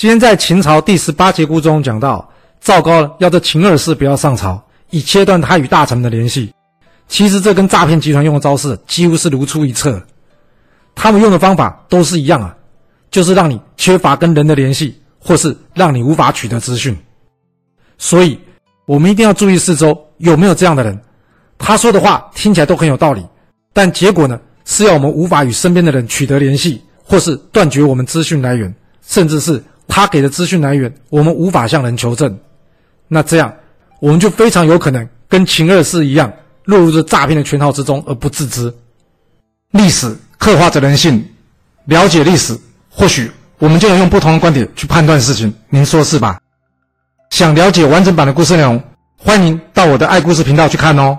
今天在秦朝第十八节故中讲到，赵高要这秦二世不要上朝，以切断他与大臣们的联系。其实这跟诈骗集团用的招式几乎是如出一辙，他们用的方法都是一样啊，就是让你缺乏跟人的联系，或是让你无法取得资讯。所以，我们一定要注意四周有没有这样的人，他说的话听起来都很有道理，但结果呢，是要我们无法与身边的人取得联系，或是断绝我们资讯来源，甚至是。他给的资讯来源，我们无法向人求证，那这样我们就非常有可能跟秦二世一样，落入这诈骗的圈套之中而不自知。历史刻画着人性，了解历史，或许我们就能用不同的观点去判断事情。您说是吧？想了解完整版的故事内容，欢迎到我的爱故事频道去看哦。